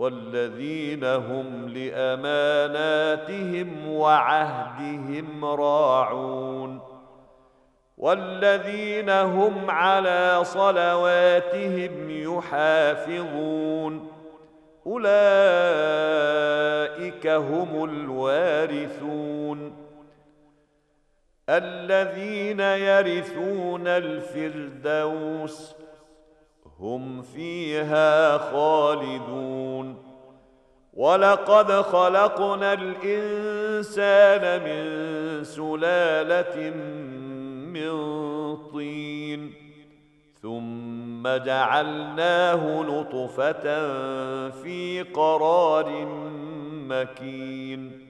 والذين هم لأماناتهم وعهدهم راعون والذين هم على صلواتهم يحافظون أولئك هم الوارثون الذين يرثون الفردوس هم فيها خالدون. ولقد خلقنا الانسان من سلاله من طين ثم جعلناه نطفه في قرار مكين.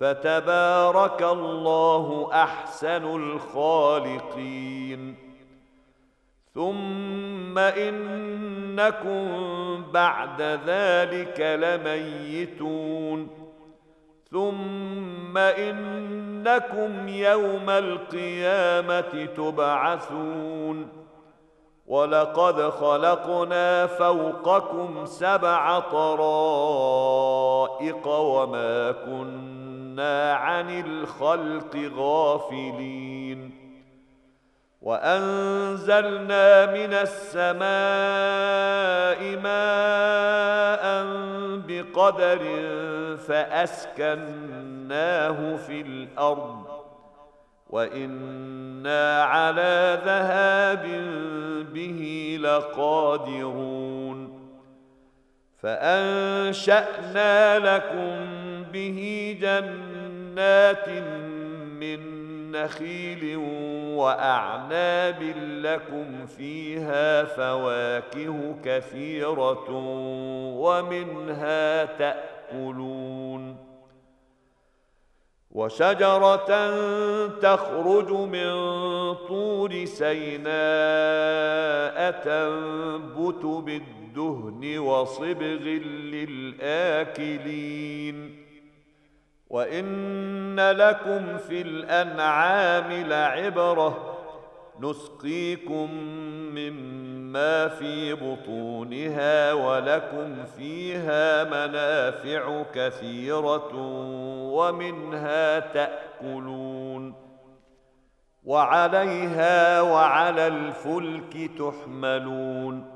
فتبارك الله أحسن الخالقين. ثم إنكم بعد ذلك لميتون. ثم إنكم يوم القيامة تبعثون. ولقد خلقنا فوقكم سبع طرائق وما كنا عن الخلق غافلين وأنزلنا من السماء ماء بقدر فأسكناه في الأرض وإنا على ذهاب به لقادرون فأنشأنا لكم به جنات من نخيل وأعناب لكم فيها فواكه كثيرة ومنها تأكلون وشجرة تخرج من طور سيناء تنبت بالدهن وصبغ للآكلين وان لكم في الانعام لعبره نسقيكم مما في بطونها ولكم فيها منافع كثيره ومنها تاكلون وعليها وعلى الفلك تحملون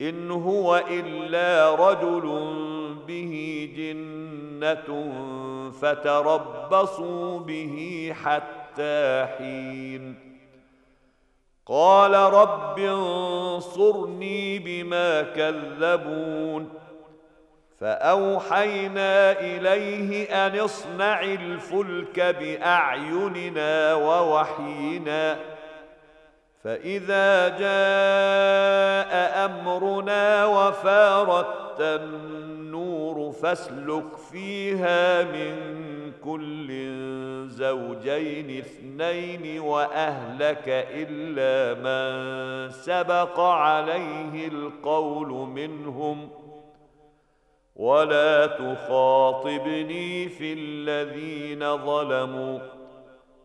إن هو إلا رجل به جنة فتربصوا به حتى حين. قال رب انصرني بما كذبون. فأوحينا إليه أن اصنع الفلك بأعيننا ووحينا. فإذا جاء أمرنا وفارت النور فاسلك فيها من كل زوجين اثنين وأهلك إلا من سبق عليه القول منهم. ولا تخاطبني في الذين ظلموا.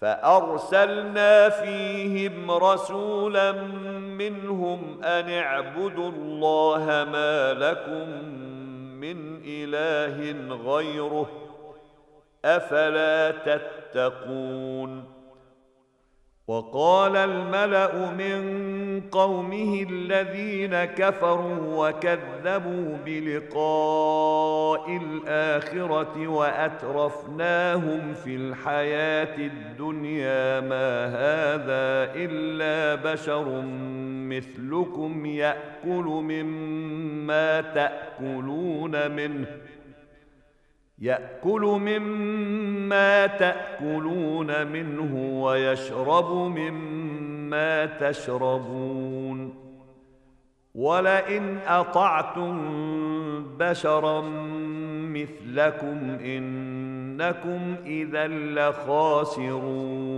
فأرسلنا فيهم رسولا منهم أن اعبدوا الله ما لكم من إله غيره أفلا تتقون وقال الملأ من قومه الذين كفروا وكذبوا بلقاء الآخرة وأترفناهم في الحياة الدنيا ما هذا إلا بشر مثلكم يأكل مما تأكلون منه يأكل مما تأكلون منه ويشرب مما تشربون. ولئن اطعتم بشرا مثلكم انكم اذا لخاسرون.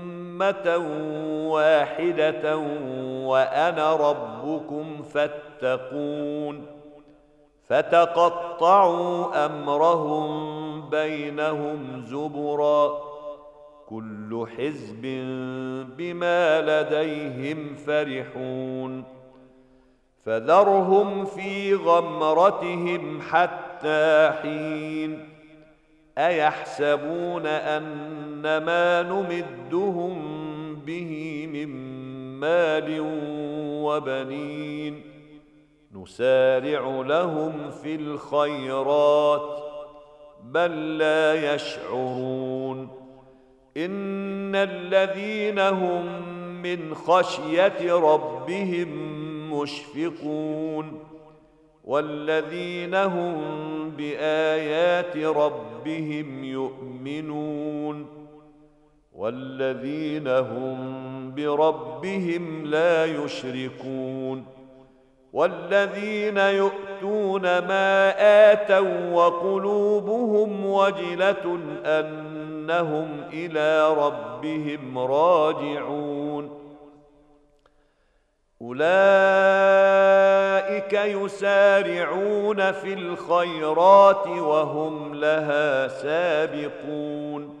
واحدة وأنا ربكم فاتقون فتقطعوا امرهم بينهم زبرا كل حزب بما لديهم فرحون فذرهم في غمرتهم حتى حين ايحسبون ان ما نمدهم به من مال وبنين. نسارع لهم في الخيرات بل لا يشعرون. إن الذين هم من خشية ربهم مشفقون. والذين هم بآيات ربهم يؤمنون. والذين هم بربهم لا يشركون والذين يؤتون ما آتوا وقلوبهم وجلة أنهم إلى ربهم راجعون أولئك يسارعون في الخيرات وهم لها سابقون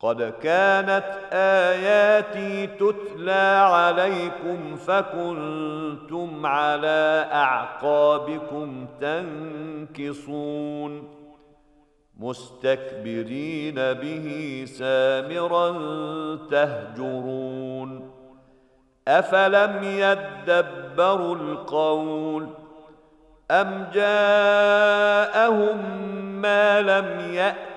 قد كانت آياتي تتلى عليكم فكنتم على أعقابكم تنكصون. مستكبرين به سامرا تهجرون. أفلم يدبروا القول أم جاءهم ما لم يات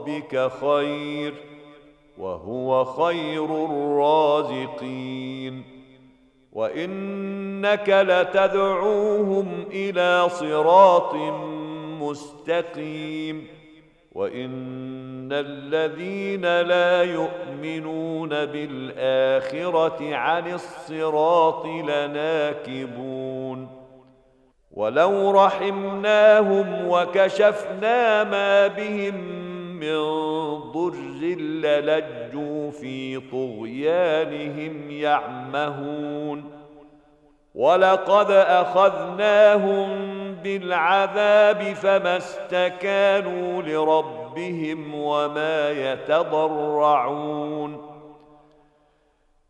ربك خير وهو خير الرازقين وإنك لتدعوهم إلى صراط مستقيم وإن الذين لا يؤمنون بالآخرة عن الصراط لناكبون ولو رحمناهم وكشفنا ما بهم من ضر للجوا في طغيانهم يعمهون. ولقد أخذناهم بالعذاب فما استكانوا لربهم وما يتضرعون.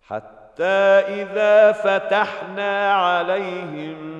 حتى إذا فتحنا عليهم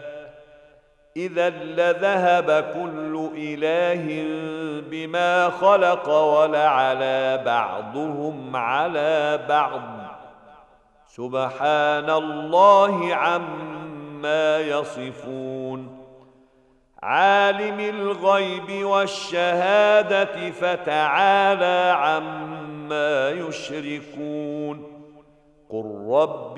إذا لذهب كل إله بما خلق ولعلى بعضهم على بعض. سبحان الله عما يصفون. عالم الغيب والشهادة فتعالى عما يشركون. قل رب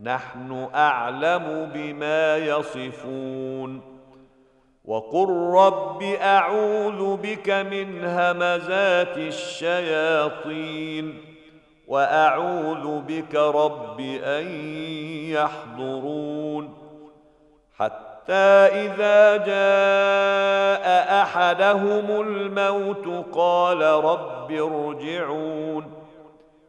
نحن أعلم بما يصفون. وقل رب أعوذ بك من همزات الشياطين وأعوذ بك رب أن يحضرون. حتى إذا جاء أحدهم الموت قال رب ارجعون.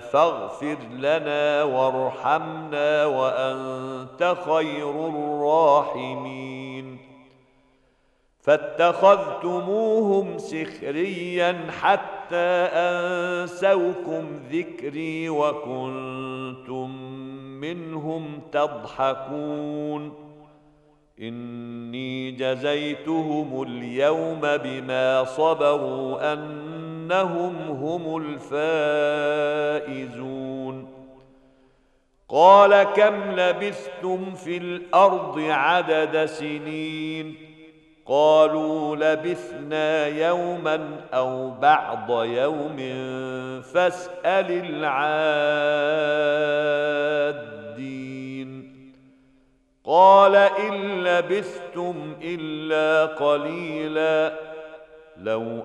فاغفر لنا وارحمنا وأنت خير الراحمين. فاتخذتموهم سخريا حتى أنسوكم ذكري وكنتم منهم تضحكون. إني جزيتهم اليوم بما صبروا أنهم هم الفائزون. قال كم لبثتم في الأرض عدد سنين؟ قالوا لبثنا يوما أو بعض يوم فاسأل العادين. قال إن لبثتم إلا قليلا لو